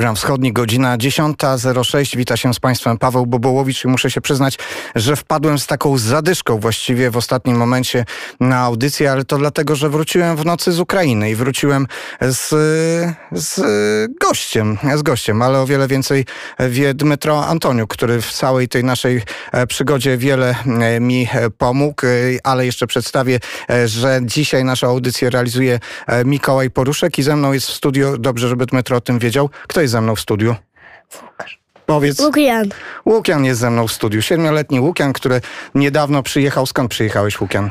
Program Wschodni, godzina 10.06. Wita się z Państwem Paweł Bobołowicz i muszę się przyznać, że wpadłem z taką zadyszką właściwie w ostatnim momencie na audycję, ale to dlatego, że wróciłem w nocy z Ukrainy i wróciłem z, z gościem, z gościem, ale o wiele więcej wie Dmytro Antoniu, który w całej tej naszej e, przygodzie wiele e, mi e, pomógł, ale jeszcze przedstawię, że dzisiaj naszą audycję realizuje Mikołaj Poruszek i ze mną jest w studiu, dobrze, żeby Dmytro o tym wiedział, kto jest ze mną w studiu? Łukasz. Powiedz. Łukian. Łukian jest ze mną w studiu. Siedmioletni Łukian, który niedawno przyjechał. Skąd przyjechałeś, Łukian?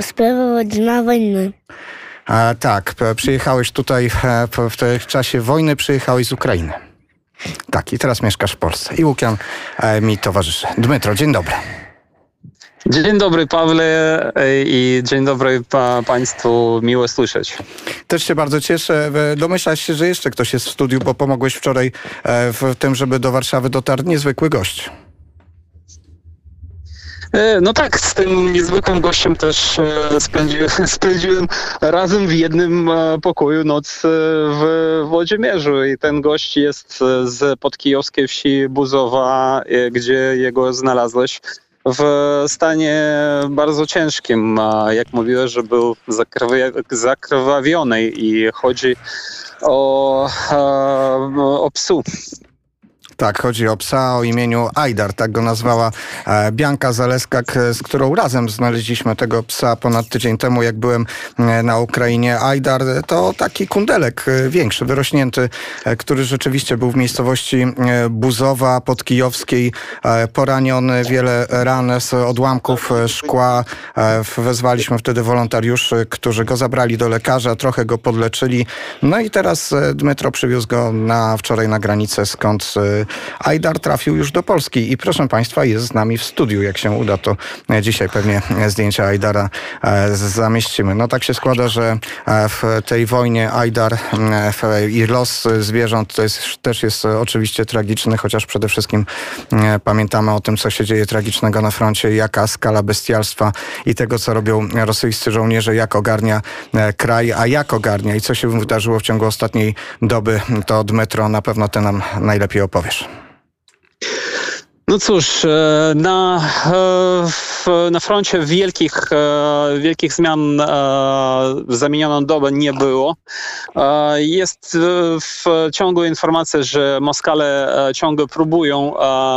Sprawa dnia wojny. A, tak, przyjechałeś tutaj e, w tym czasie wojny, przyjechałeś z Ukrainy. Tak, i teraz mieszkasz w Polsce. I Łukian e, mi towarzyszy. Dmytro, dzień dobry. Dzień dobry Pawle i dzień dobry pa, Państwu, miło słyszeć. Też się bardzo cieszę. E, Domyślasz się, że jeszcze ktoś jest w studiu, bo pomogłeś wczoraj e, w tym, żeby do Warszawy dotarł niezwykły gość. E, No tak, z tym niezwykłym gościem też spędziłem, spędziłem razem w jednym pokoju noc w Włodzimierzu i ten gość jest z podkijowskiej wsi Buzowa, gdzie jego znalazłeś w stanie bardzo ciężkim. Jak mówiłeś, że był zakrwa- zakrwawiony i chodzi o, e, o psu. Tak, chodzi o psa o imieniu Ajdar, tak go nazwała e, Bianka Zaleska, k- z którą razem znaleźliśmy tego psa ponad tydzień temu, jak byłem e, na Ukrainie. Ajdar e, to taki kundelek e, większy, wyrośnięty, e, który rzeczywiście był w miejscowości e, Buzowa podkijowskiej, e, poraniony, wiele ran z odłamków e, szkła. E, Wezwaliśmy wtedy wolontariuszy, którzy go zabrali do lekarza, trochę go podleczyli. No i teraz e, Dmytro przywiózł go na wczoraj na granicę, skąd e, Ajdar trafił już do Polski. I proszę Państwa, jest z nami w studiu. Jak się uda, to e, dzisiaj pewnie e, zdjęcia Ajdara e, zamieścimy. No tak się składa, że e, w tej wojnie Ajdar w- i los zwierząt to jest, też jest e, oczywiście tragiczny, chociaż przede wszystkim e, pamiętamy o tym, co się dzieje tragicznego na froncie, jaka skala bestialstwa i tego, co robią rosyjscy żołnierze, jak ogarnia e, kraj, a jak ogarnia i co się wydarzyło w ciągu ostatniej doby, to Dmytro na pewno ty nam najlepiej opowiesz. No cóż, e, na, e, na froncie wielkich, e, wielkich zmian w zamienioną dobę nie było. Jest w ciągu informacja, że Moskale ciągle próbują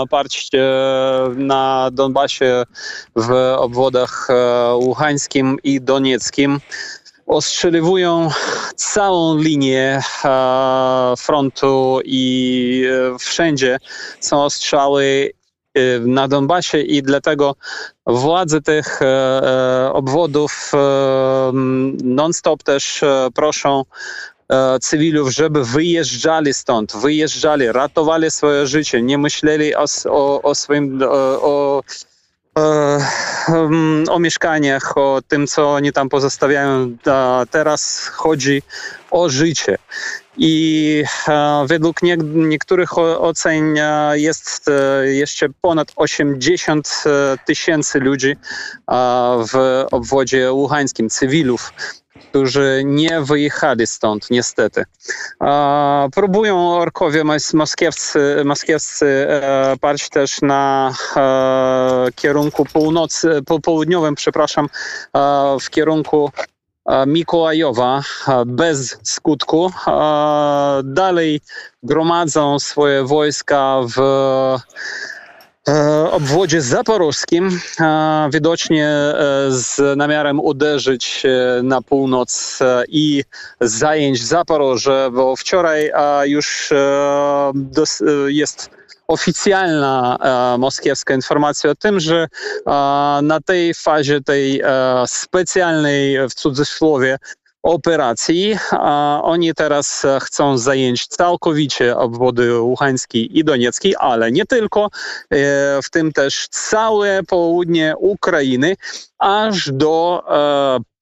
parć na Donbasie w obwodach łuhańskim i donieckim. Ostrzeliwują całą linię e, frontu i e, wszędzie są ostrzały e, na Donbasie i dlatego władze tych obwodów non-stop też proszą cywilów, żeby wyjeżdżali stąd, wyjeżdżali, ratowali swoje życie, nie myśleli o, o, o swoim, o, o, o mieszkaniach, o tym, co oni tam pozostawiają. Teraz chodzi o życie. I e, według nie, niektórych ocen e, jest e, jeszcze ponad 80 e, tysięcy ludzi w obwodzie łuhańskim, cywilów, którzy nie wyjechali stąd, niestety. E, próbują orkowie mos- moskiewscy, moskiewscy e, też na e, kierunku północy, po, południowym, przepraszam, e, w kierunku e, Mikołajowa e, bez skutku. Dalej gromadzą swoje wojska w obwodzie zaporożskim, e, widocznie e, z namiarem uderzyć e, na północ e, i zająć Zaporoże, bo wczoraj e, już e, e, jest oficjalna e, moskiewska informacja o tym, że e, na tej fazie, tej e, specjalnej w cudzysłowie operacji, a oni teraz chcą zająć całkowicie obwody Łuhański i Doniecki, ale nie tylko, e, w tym też całe południe Ukrainy, aż do e,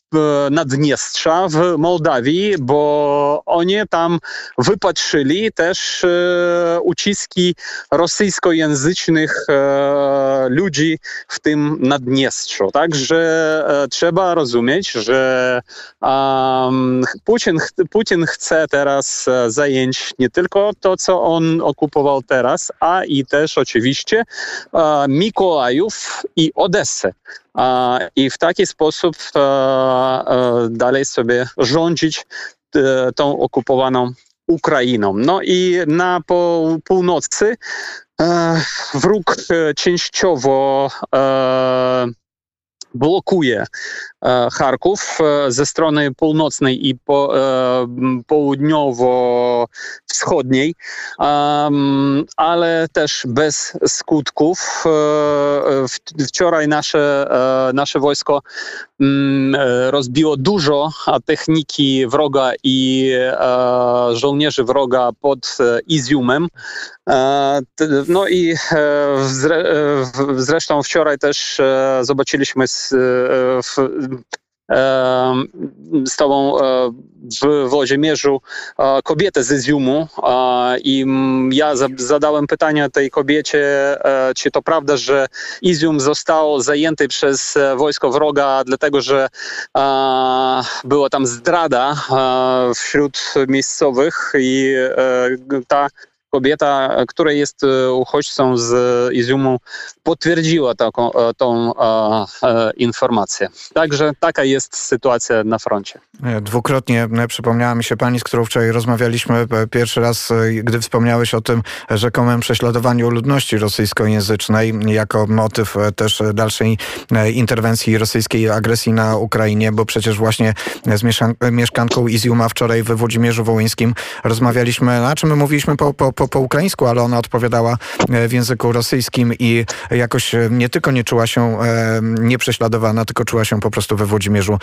Naddniestrza w Mołdawii, bo oni tam wypatrzyli też e, uciski rosyjskojęzycznych e, ludzi w tym Naddniestrzu. Także e, trzeba rozumieć, że Putin, Putin chce teraz zająć nie tylko to, co on okupował teraz, a i też oczywiście Mikołajów i Odessę. I w taki sposób e, e, dalej sobie rządzić e, tą okupowaną Ukrainą. No i na północy wróg częściowo blokuje e, Charków e, ze strony północnej i po, e, południowo-wschodniej, ale też bez skutków. Wczoraj nasze, nasze wojsko mm, rozbiło dużo techniki wroga i żołnierzy wroga pod Iziumem. No i zresztą wczoraj też zobaczyliśmy z, w, e, z tobą e, w Włodzimierzu e, kobietę z Iziumu e, i ja za- zadałem pytanie tej kobiecie, e, czy to prawda, że Izium został zajęty przez e, wojsko wroga, dlatego że e, była tam zdrada e, wśród miejscowych i e, ta kobieta, która jest e, uchodźcą z Iziumu, potwierdziła taką, e, tą e, e, informację. Także taka jest sytuacja na froncie. E, Dwukrotnie e, przypomniała mi się pani, z którą wczoraj rozmawialiśmy. e, Pierwszy raz, e, gdy wspomniałeś o tym rzekomym prześladowaniu ludności rosyjskojęzycznej jako motyw e, też e, dalszej e, interwencji rosyjskiej agresji na Ukrainie, bo przecież właśnie z e, mieszkanką Iziuma wczoraj we Włodzimierzu Wołyńskim rozmawialiśmy, na czym my mówiliśmy po, po, po, po ukraińsku, ale ona odpowiadała e, w języku rosyjskim i jakoś e, nie tylko nie czuła się e, nieprześladowana, tylko czuła się po prostu we Włodzimierzu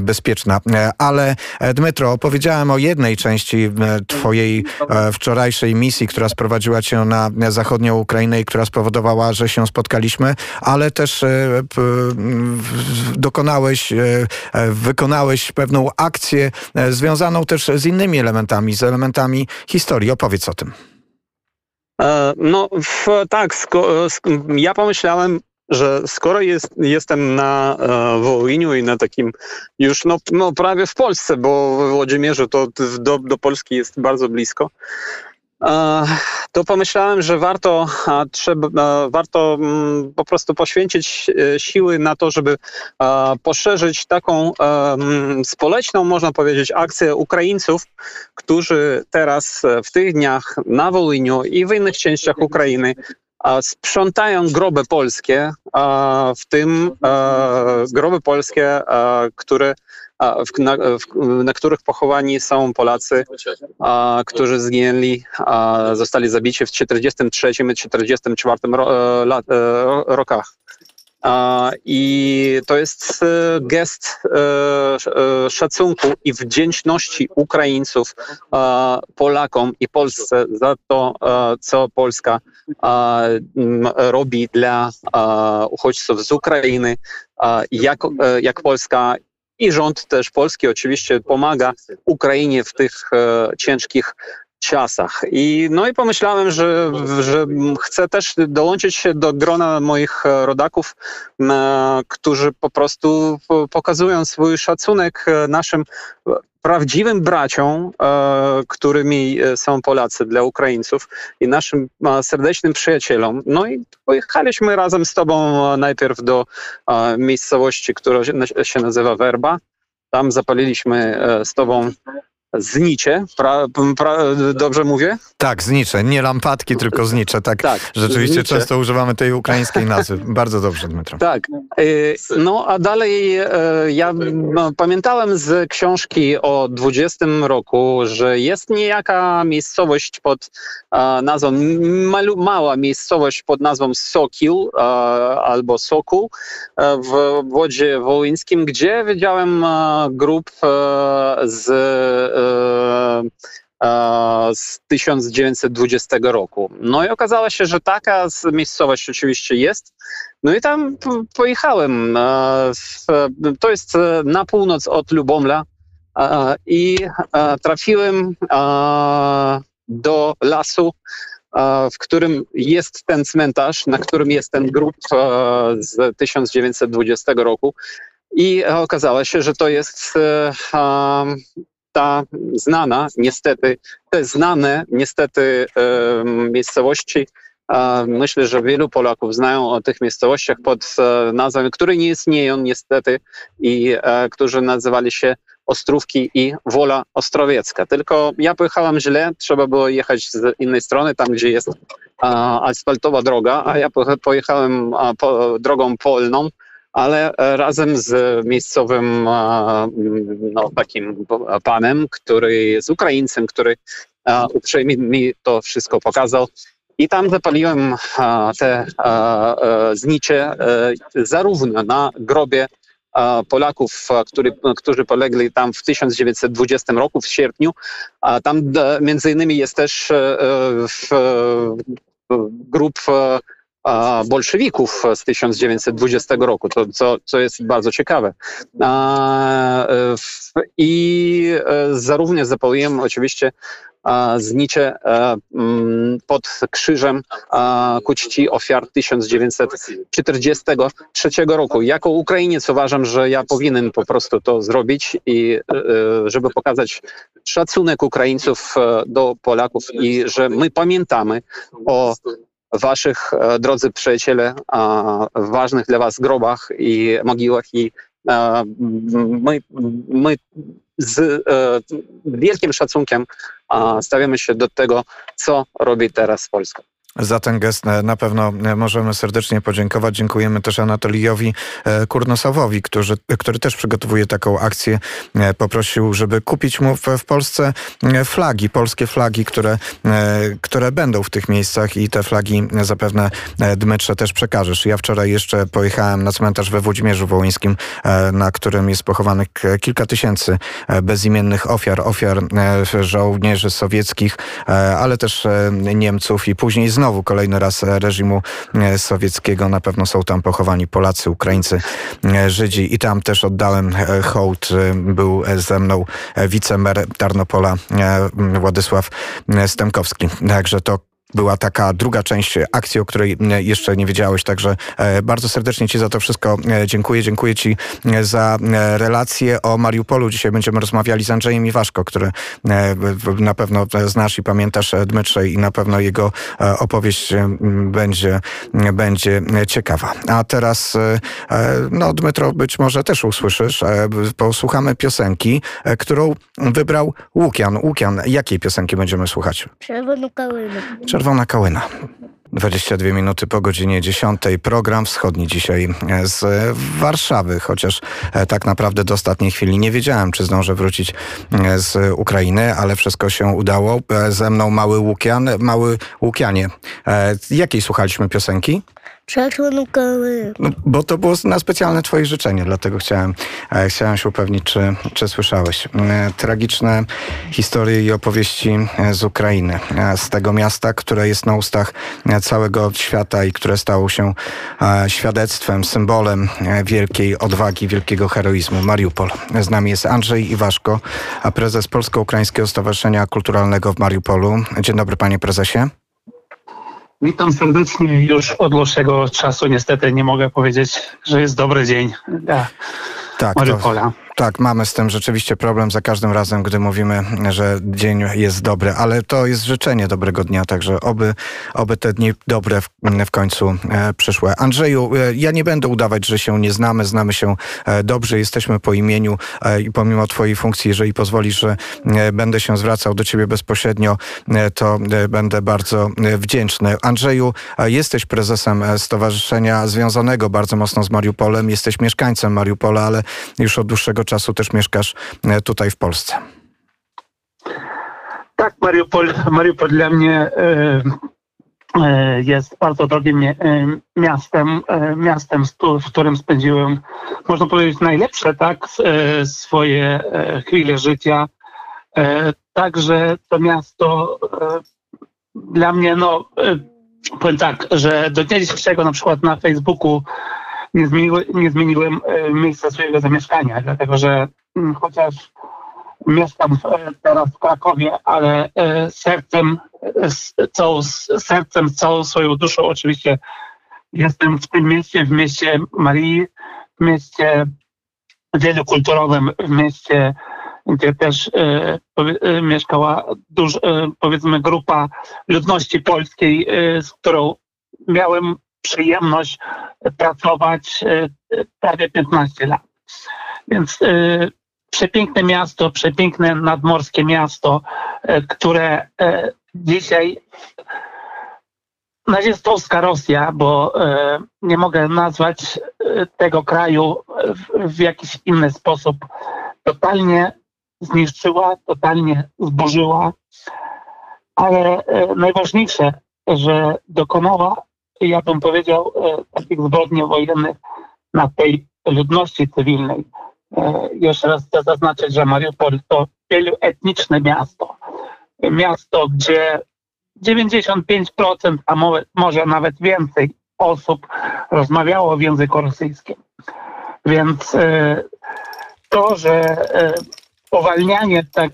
bezpieczna. Ale Dmytro, opowiedziałem o jednej części twojej wczorajszej misji, która sprowadziła cię na zachodnią Ukrainę i która spowodowała, że się spotkaliśmy, ale też dokonałeś, wykonałeś pewną akcję związaną też z innymi elementami, z elementami historii. Opowiedz o tym. E, No w, tak, sko, sk- ja pomyślałem, że skoro jest, jestem na e, Wołyniu i na takim już no, no prawie w Polsce, bo w Włodzimierzu to do, do Polski jest bardzo blisko, to pomyślałem, że warto, trzeba, e, warto mm, po prostu poświęcić e, siły na to, żeby e, poszerzyć taką e, mm, społeczną, można powiedzieć, akcję Ukraińców, którzy teraz e, w tych dniach na Wołyniu i w innych częściach Ukrainy sprzątają groby polskie, w tym e, groby polskie, e, które, na, na których pochowani są Polacy, którzy zginęli, zostali zabici w 1943 i 1944 ro, e, lat, e, ro- rokach. I to jest e, gest sz- szacunku i wdzięczności Ukraińców Polakom i Polsce za to, co Polska robi dla uchodźców z Ukrainy, jak, jak Polska i rząd też polski oczywiście pomaga Ukrainie w tych e, ciężkich czasach. I, no i pomyślałem, że, że chcę też dołączyć się do grona moich e, rodaków, e, którzy po prostu po- pokazują swój szacunek naszym prawdziwym braciom, e, którymi e, są Polacy dla Ukraińców i naszym e, serdecznym przyjacielom. No i pojechaliśmy razem z tobą najpierw do miejscowości, która się- nazywa Werba. Tam zapaliliśmy z tobą znicie, pra, pra, dobrze mówię? Tak, znicze. Nie lampadki, tylko znicze. Tak, Tak. rzeczywiście znicze. często używamy tej ukraińskiej nazwy. Bardzo dobrze, Dmytro. Tak. E, No a dalej e, ja no, pamiętałem z książki o 20 roku, że jest niejaka miejscowość pod nazwą, mała miejscowość pod nazwą Sokil e, albo Sokół e, w Wodzie Wołyńskim, gdzie widziałem grup e, z z 1920 roku. No i okazało się, że taka miejscowość oczywiście jest. No i tam pojechałem. To jest na północ od Lubomla i trafiłem do lasu, w którym jest ten cmentarz, na którym jest ten grób z 1920 roku. I okazało się, że to jest ta znana, niestety, te znane, niestety, miejscowości. Myślę, że wielu Polaków znają o tych miejscowościach pod e, nazwami, które nie istnieją niestety i e, którzy nazywali się Ostrówki i Wola Ostrowiecka. Tylko ja pojechałem źle, trzeba było jechać z innej strony, tam gdzie jest asfaltowa droga, a ja pojechałem drogą polną, ale razem z miejscowym no, takim panem, który jest Ukraińcem, który uprzejmie mi to wszystko pokazał. I tam zapaliłem te znicze zarówno na grobie Polaków, który, którzy polegli tam w 1920 roku, w sierpniu. Tam między innymi jest też e, w, grup e, bolszewików z 1920 roku, to, co, co jest bardzo ciekawe. I e, zarówno zapaliłem oczywiście znicze mm, pod krzyżem ku czci ofiar 1943 roku. Jako Ukrainiec uważam, że ja powinien po prostu to zrobić i e, żeby pokazać szacunek Ukraińców e, do Polaków i że my pamiętamy o waszych, e, drodzy przyjaciele, ważnych dla was grobach i mogiłach i my, my z e, wielkim szacunkiem stawiamy się do tego, co robi teraz Polska. Za ten gest e, na pewno e, możemy serdecznie podziękować. Dziękujemy też Anatoliowi e, Kurnosowowi, który, który też przygotowuje taką akcję. Poprosił, żeby kupić mu w, w Polsce flagi, polskie flagi, które, które będą w tych miejscach i te flagi zapewne Dmytrze też przekażesz. Ja wczoraj jeszcze pojechałem na cmentarz we Włodzimierzu Wołyńskim, na którym jest pochowanych kilka tysięcy bezimiennych ofiar, ofiar żołnierzy sowieckich, ale też Niemców i później z znowu kolejny raz reżimu e, sowieckiego. Na pewno są tam pochowani Polacy, Ukraińcy, e, Żydzi i tam też oddałem e, hołd. Był ze mną wicemer Tarnopola Władysław Stemkowski. Także to była taka druga część akcji, o której e, jeszcze nie wiedziałeś. Także e, bardzo serdecznie Ci za to wszystko e, dziękuję. Dziękuję Ci za relację o Mariupolu. Dzisiaj będziemy rozmawiali z Andrzejem Iwaszko, który na pewno znasz i pamiętasz Dmytrze i na pewno jego opowieść będzie, będzie ciekawa. A teraz, no Dmytro, być może też usłyszysz, posłuchamy piosenki, którą wybrał Łukian. Łukian, jakiej piosenki będziemy słuchać? Czerwoną kałynę. Czerwona Kałena. 22 minuty po godzinie 10. Program wschodni dzisiaj z Warszawy, chociaż e, tak naprawdę do ostatniej chwili nie wiedziałem, czy zdążę wrócić e, z Ukrainy, ale wszystko się udało. E, ze mną mały Łukian. Mały Łukianie, jakiej słuchaliśmy piosenki? Czerwoną kałynę. No, bo to było na specjalne twoje życzenie, dlatego chciałem, e, chciałem się upewnić, czy, czy słyszałeś. E, tragiczne historie i opowieści e, z Ukrainy, z tego miasta, które jest na ustach całego świata i które stało się świadectwem, symbolem wielkiej odwagi, wielkiego heroizmu. Mariupol. Z nami jest Andrzej Iwaszko, prezes Polsko-Ukraińskiego Stowarzyszenia Kulturalnego w Mariupolu. Dzień dobry panie prezesie. Witam serdecznie. Już od dłuższego czasu niestety nie mogę powiedzieć, że jest dobry dzień dla tak, Mariupola. To, tak, mamy z tym rzeczywiście problem za każdym razem, gdy mówimy, że dzień jest dobry, ale to jest życzenie dobrego dnia, także oby, oby te dni dobre w, w końcu e. Andrzeju, e, ja nie będę udawać, że się nie znamy, znamy się e, dobrze, jesteśmy po imieniu e, i pomimo twojej funkcji, jeżeli pozwolisz, że e, będę się zwracał do ciebie bezpośrednio, e, to będę bardzo wdzięczny. Andrzeju, jesteś prezesem stowarzyszenia związanego bardzo mocno z Mariupolem, jesteś mieszkańcem Mariupola, ale już od dłuższego czasu też mieszkasz e, tutaj w Polsce. Tak, Mariupol, Mariupol dla mnie e, e, jest bardzo drogim miastem, miastem, w którym spędziłem, można powiedzieć, najlepsze tak, swoje chwile życia. Także to miasto dla mnie, no powiem tak, że do dnia dzisiejszego na przykład na Facebooku nie, zmieniły, nie zmieniłem miejsca swojego zamieszkania, dlatego że mm, chociaż mieszkam teraz w Krakowie, ale sercem, całą, sercem, całą swoją duszą oczywiście jestem w tym mieście, w mieście Marii, w mieście wielokulturowym, w mieście, gdzie też e, e, mieszkała duż, e, powiedzmy grupa ludności polskiej, e, z którą miałem przyjemność pracować e, prawie 15 lat. Więc e, przepiękne miasto, przepiękne nadmorskie miasto, które dzisiaj nazistowska Rosja, bo e, nie mogę nazwać e, tego kraju w, jakiś inny sposób, totalnie zniszczyła, totalnie zburzyła, ale e, najważniejsze, że dokonała, ja bym powiedział, takich zbrodni wojennych na tej ludności cywilnej. Jeszcze raz chcę zaznaczyć, że Mariupol to wieloetniczne miasto. Miasto, gdzie 95%, a może nawet więcej osób rozmawiało w języku rosyjskim. Więc e, to, że e, uwalnianie, tak,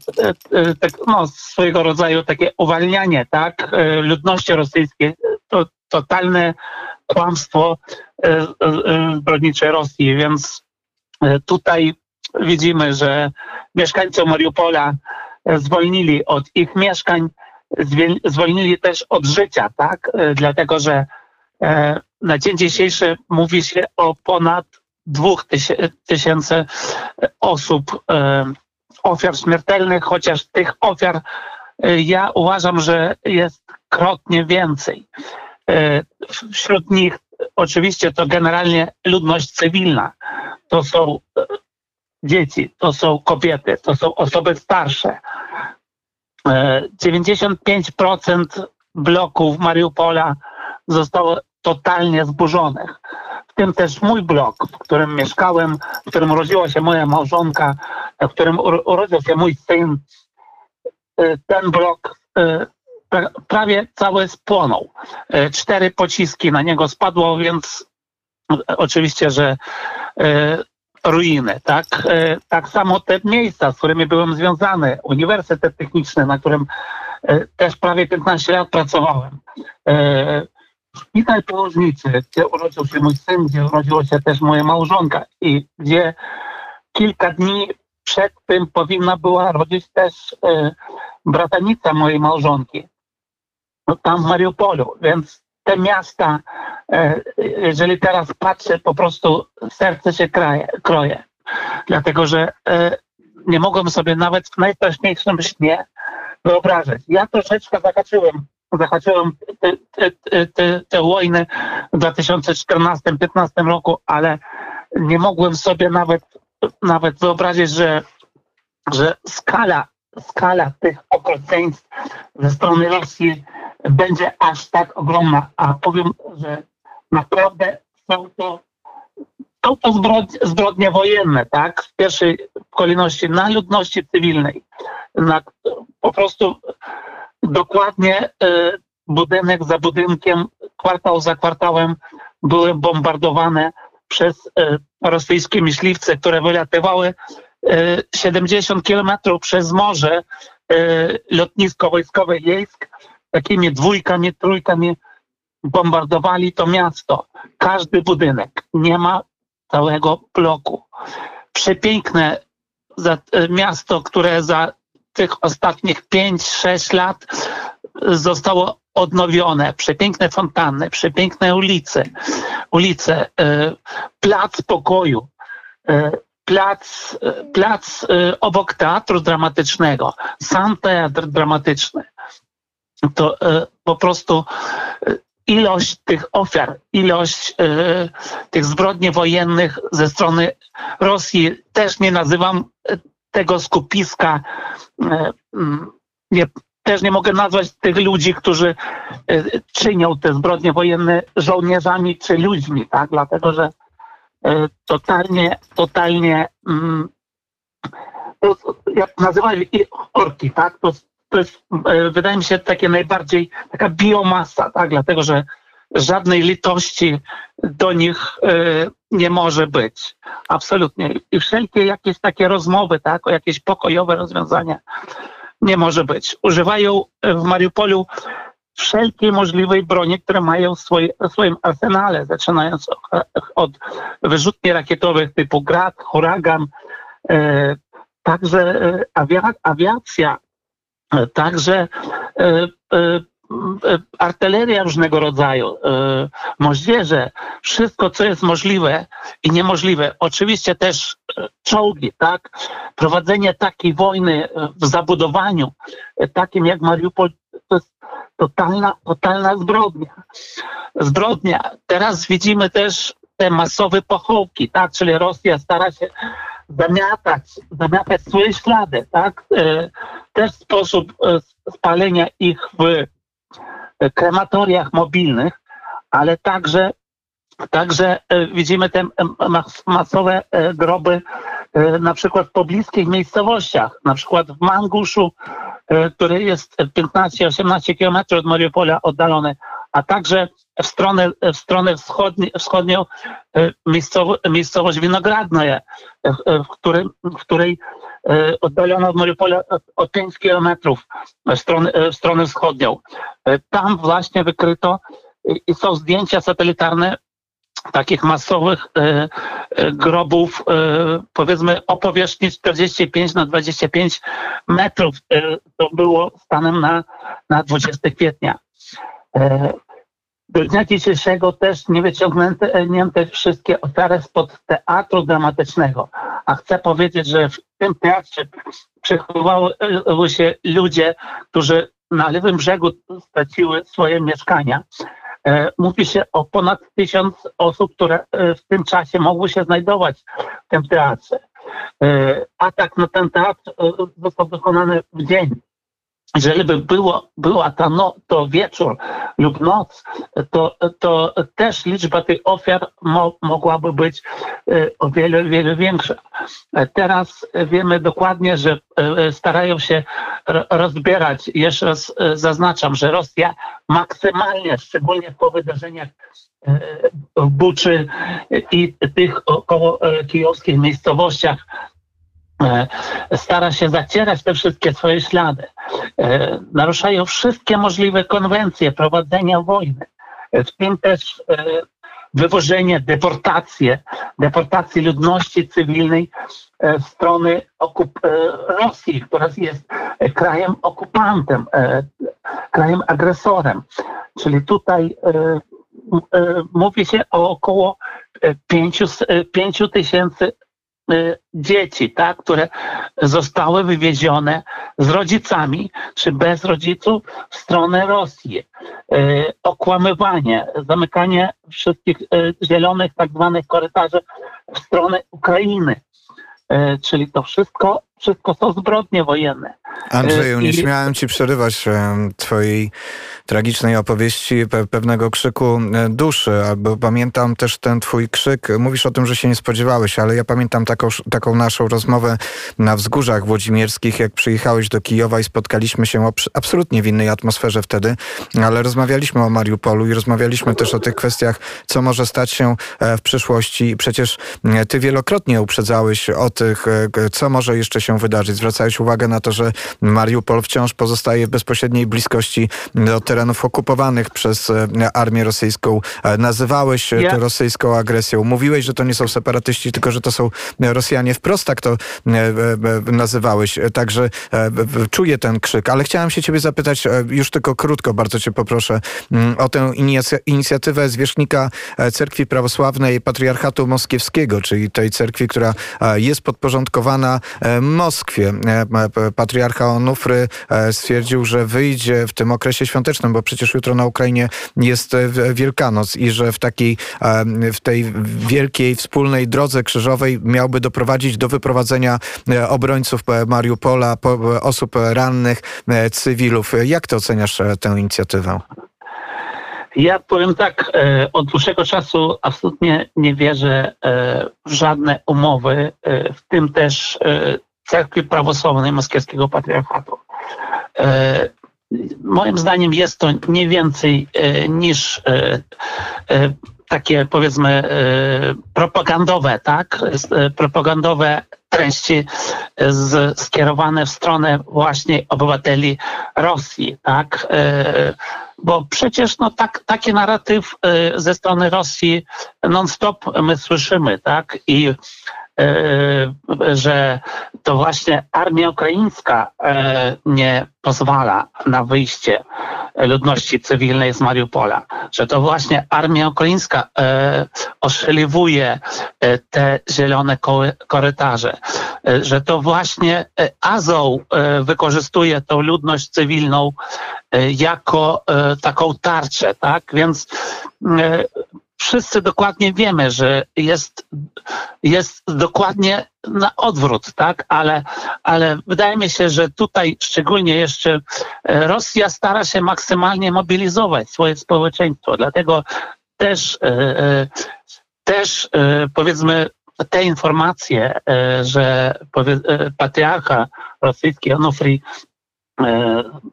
e, tak, no, swojego rodzaju takie uwalnianie tak, ludności rosyjskiej, totalne kłamstwo zbrodniczej Rosji, więc tutaj widzimy, że mieszkańcy Mariupola zwolnili od ich mieszkań, zwolnili też od życia, tak? E, dlatego, że e, na dzień dzisiejszy mówi się o ponad dwóch tysięcy osób, e, ofiar śmiertelnych, chociaż tych ofiar ja uważam, że jest krotnie więcej. Wśród nich oczywiście to generalnie ludność cywilna. To są dzieci, to są kobiety, to są osoby starsze, 95% bloków Mariupola zostało totalnie zburzonych. W tym też mój blok, w którym mieszkałem, w którym urodziła się moja małżonka, w którym urodził się mój syn. Ten blok prawie cały spłonął. Y, cztery pociski na niego spadło, więc oczywiście, że ruiny. Tak, e, tak samo te miejsca, z którymi byłem związany, Uniwersytet Techniczny, na którym e, też prawie 15 lat pracowałem. E, szpital położniczy, gdzie urodził się mój syn, gdzie urodziła się też moja małżonka i gdzie kilka dni przed tym powinna była rodzić też bratanica mojej małżonki. No, tam w Mariupolu, więc te miasta, e, jeżeli teraz patrzę, po prostu serce się kraje, kroje. Dlatego, że e, nie mogłem sobie nawet w najstraszniejszym śnie wyobrazić. Ja troszeczkę zahaczyłem, zahaczyłem te, te, te, te wojny w 2014-2015 roku, ale nie mogłem sobie nawet, nawet wyobrazić, że, że skala, skala tych okrucieństw ze strony Rosji będzie aż tak ogromna. A powiem, że naprawdę są to, są to zbrodnie, zbrodnie wojenne, tak? W pierwszej kolejności na ludności cywilnej. Na, po prostu dokładnie y, budynek za budynkiem, kwartał za kwartałem były bombardowane przez y, rosyjskie myśliwce, które wylatywały y, 70 kilometrów przez morze lotnisko wojskowe Jejsk takimi dwójkami, trójkami bombardowali to miasto. Każdy budynek. Nie ma całego bloku. Przepiękne e, miasto, które za tych ostatnich 5-6 lat zostało odnowione. Przepiękne fontanny, przepiękne ulice, ulice e, plac pokoju, e, plac, plac obok teatru dramatycznego, sam teatr dramatyczny to e, po prostu e, ilość tych ofiar, ilość e, tych zbrodni wojennych ze strony Rosji, też nie nazywam tego skupiska, nie, też nie mogę nazwać tych ludzi, którzy czynią te zbrodnie wojenne żołnierzami czy ludźmi, tak? Dlatego, że totalnie, totalnie jak nazywali orki, tak? To, to jest, e, wydaje mi się, takie najbardziej taka biomasa, tak? Dlatego, że żadnej litości do nich e, nie może być. Absolutnie. I wszelkie jakieś takie rozmowy, tak? O jakieś pokojowe rozwiązania nie może być. Używają w Mariupolu wszelkiej możliwej broni, które mają w, swoje, w swoim arsenale, zaczynając od wyrzutni rakietowych typu Grad, Huragan, e, także e, awia, awiacja, e, także e, e, e, artyleria różnego rodzaju, moździerze, wszystko, co jest możliwe i niemożliwe. Oczywiście też czołgi, tak? Prowadzenie takiej wojny w zabudowaniu, takim jak Mariupol, to jest totalna, totalna zbrodnia. Zbrodnia. Teraz widzimy też te masowe pochołki, tak? Czyli Rosja stara się zamiatać, zamiatać swoje ślady, tak? E, Też sposób e, spalenia ich w e, krematoriach mobilnych, ale także Także widzimy te mas- masowe groby na przykład w pobliskich miejscowościach, na przykład w Manguszu, który jest 15-18 kilometrów od Mariupola oddalony, a także w stronę, w stronę wschodni, wschodnią e, miejscowo, miejscowość Winogradna, e, w, w której e, oddalono od Mariupola o 5 kilometrów w stronę, w stronę wschodnią. Tam właśnie wykryto i- są zdjęcia satelitarne takich masowych grobów, powiedzmy o powierzchni 45 na 25 metrów. To było stanem na, na 20 kwietnia. Do dnia dzisiejszego też nie wyciągnięte wszystkie ofiary spod teatru dramatycznego. A chcę powiedzieć, że w tym teatrze przechowywały się ludzie, którzy na lewym brzegu straciły swoje mieszkania. E, Mówi się o ponad tysiąc osób, które e, w tym czasie mogły się znajdować w tym teatrze. E, Atak na ten teatr został wykonany w dzień. Jeżeli by było, była ta no, to wieczór lub noc, to, to też liczba tych ofiar mo, mogłaby być e, o wiele, wiele większa. E, Teraz wiemy dokładnie, że e, starają się ro- rozbierać. Jeszcze raz zaznaczam, że Rosja maksymalnie, szczególnie po wydarzeniach w Buczy i tych około kijowskich miejscowościach, stara się zacierać te wszystkie swoje ślady. E, Naruszają wszystkie możliwe konwencje prowadzenia wojny, E, w tym też e, wywożenie, deportacje, deportacje ludności cywilnej e, w stronę okup- e, Rosji, która jest e, krajem okupantem, e, krajem agresorem. Czyli tutaj e, e, mówi się o około e, pięciu s- e, pięciu tysięcy e, dzieci, tak, które zostały wywiezione z rodzicami czy bez rodziców w stronę Rosji. E, okłamywanie, zamykanie wszystkich e, zielonych tak zwanych korytarzy w stronę Ukrainy. Czyli to wszystko, wszystko są zbrodnie wojenne. Andrzeju, nie I- śmiałem ci przerywać twojej tragicznej opowieści pe pewnego krzyku e, duszy, albo pamiętam też ten twój krzyk, mówisz o tym, że się nie spodziewałeś, ale ja pamiętam taką, taką naszą rozmowę na wzgórzach włodzimierskich, jak przyjechałeś do Kijowa i spotkaliśmy się absolutnie w innej atmosferze wtedy, ale rozmawialiśmy o Mariupolu i rozmawialiśmy też o tych kwestiach, co może stać się e, w przyszłości. I przecież e, ty wielokrotnie uprzedzałeś o tych, co może jeszcze się wydarzyć. Zwracałeś uwagę na to, że Mariupol wciąż pozostaje w bezpośredniej bliskości do terenów okupowanych przez e, armię rosyjską. E, Nazywałeś e, Ja- to rosyjską agresją. Mówiłeś, że to nie są separatyści, tylko że to są e, Rosjanie. Wprost tak to e, e, nazywałeś. E, Także e, czuję ten krzyk. Ale chciałem się ciebie zapytać, e, już tylko krótko, bardzo cię poproszę, mm, o tę inicja- inicjatywę zwierzchnika e, Cerkwi Prawosławnej Patriarchatu Moskiewskiego, czyli tej cerkwi, która e, jest podporządkowana e, Moskwie. E, p- Patriarcha Onufry e, stwierdził, że wyjdzie w tym okresie świątecznym, bo przecież jutro na Ukrainie jest e, Wielkanoc i że w takiej, e, w tej wielkiej wspólnej drodze krzyżowej miałby doprowadzić do wyprowadzenia e, obrońców e, Mariupola, po- osób rannych, e, cywilów. Jak ty oceniasz e, tę inicjatywę? Ja powiem tak, e, od dłuższego czasu absolutnie nie wierzę e, w żadne umowy, e, w tym też e, cerkwi prawosławnej Moskiewskiego Patriarchatu. E, moim zdaniem jest to nie więcej e, niż e, takie powiedzmy propagandowe, tak? Propagandowe treści z, skierowane w stronę właśnie obywateli Rosji, tak? Bo przecież no, tak, taki narratyw ze strony Rosji non-stop my słyszymy, tak? I że to właśnie armia ukraińska e, nie pozwala na wyjście ludności cywilnej z Mariupola, że to właśnie armia ukraińska e, oszeliwuje e, te zielone korytarze, e, że to właśnie e, Azow e, wykorzystuje tą ludność cywilną e, jako e, taką tarczę, tak? Więc e, wszyscy dokładnie wiemy, że jest, jest dokładnie na odwrót, tak? Ale, ale wydaje mi się, że tutaj szczególnie jeszcze e, Rosja stara się maksymalnie mobilizować swoje społeczeństwo, dlatego też, e, e, też powiedzmy te informacje, że patriarcha rosyjski Onufry e,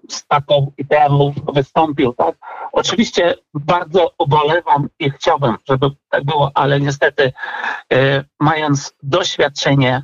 z taką ideą wystąpił, tak? Oczywiście bardzo ubolewam i chciałbym, żeby tak było, ale niestety e, mając doświadczenie,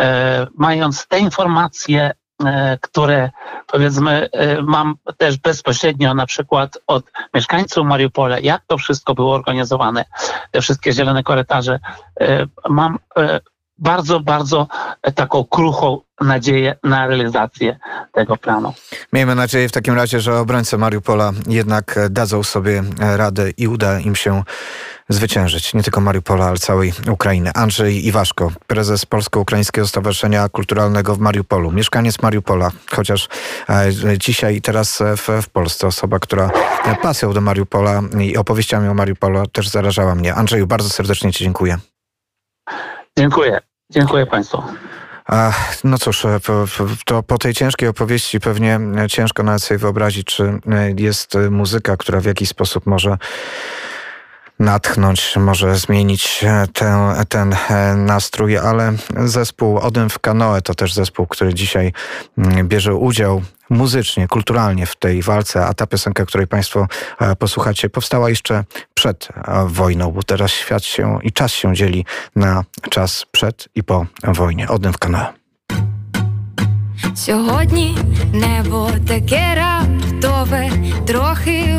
e, mając te informacje, e, które powiedzmy e, mam też bezpośrednio na przykład od mieszkańców Mariupola, jak to wszystko było organizowane, te wszystkie zielone korytarze, e, mam e, bardzo, bardzo taką kruchą nadzieję na realizację tego planu. Miejmy nadzieję w takim razie, że obrońcy Mariupola jednak e, dadzą sobie e, radę i uda im się zwyciężyć. Nie tylko Mariupola, ale całej Ukrainy. Andrzej Iwaszko, prezes Polsko-Ukraińskiego Stowarzyszenia Kulturalnego w Mariupolu. Mieszkaniec Mariupola, chociaż e, dzisiaj i teraz e, w, w Polsce. Osoba, która e, pasją do Mariupola i opowieściami o Mariupolu też zarażała mnie. Andrzeju, bardzo serdecznie Ci dziękuję. Dziękuję. Dziękuję Państwu. No cóż, e, to po tej ciężkiej opowieści pewnie e, ciężko nawet sobie wyobrazić, czy e, jest muzyka, która w jakiś sposób może natchnąć, może zmienić e, tę, ten e, nastrój, ale zespół Odem w Kanoe to też zespół, który dzisiaj mm, bierze udział muzycznie, kulturalnie w tej walce, a ta piosenka, której Państwo e, posłuchacie, powstała jeszcze przed e, wojną, bo teraz świat się i czas się dzieli na czas przed i po wojnie. Odem w Kanoe. Сьогодні небо таке раптове, трохи готичне,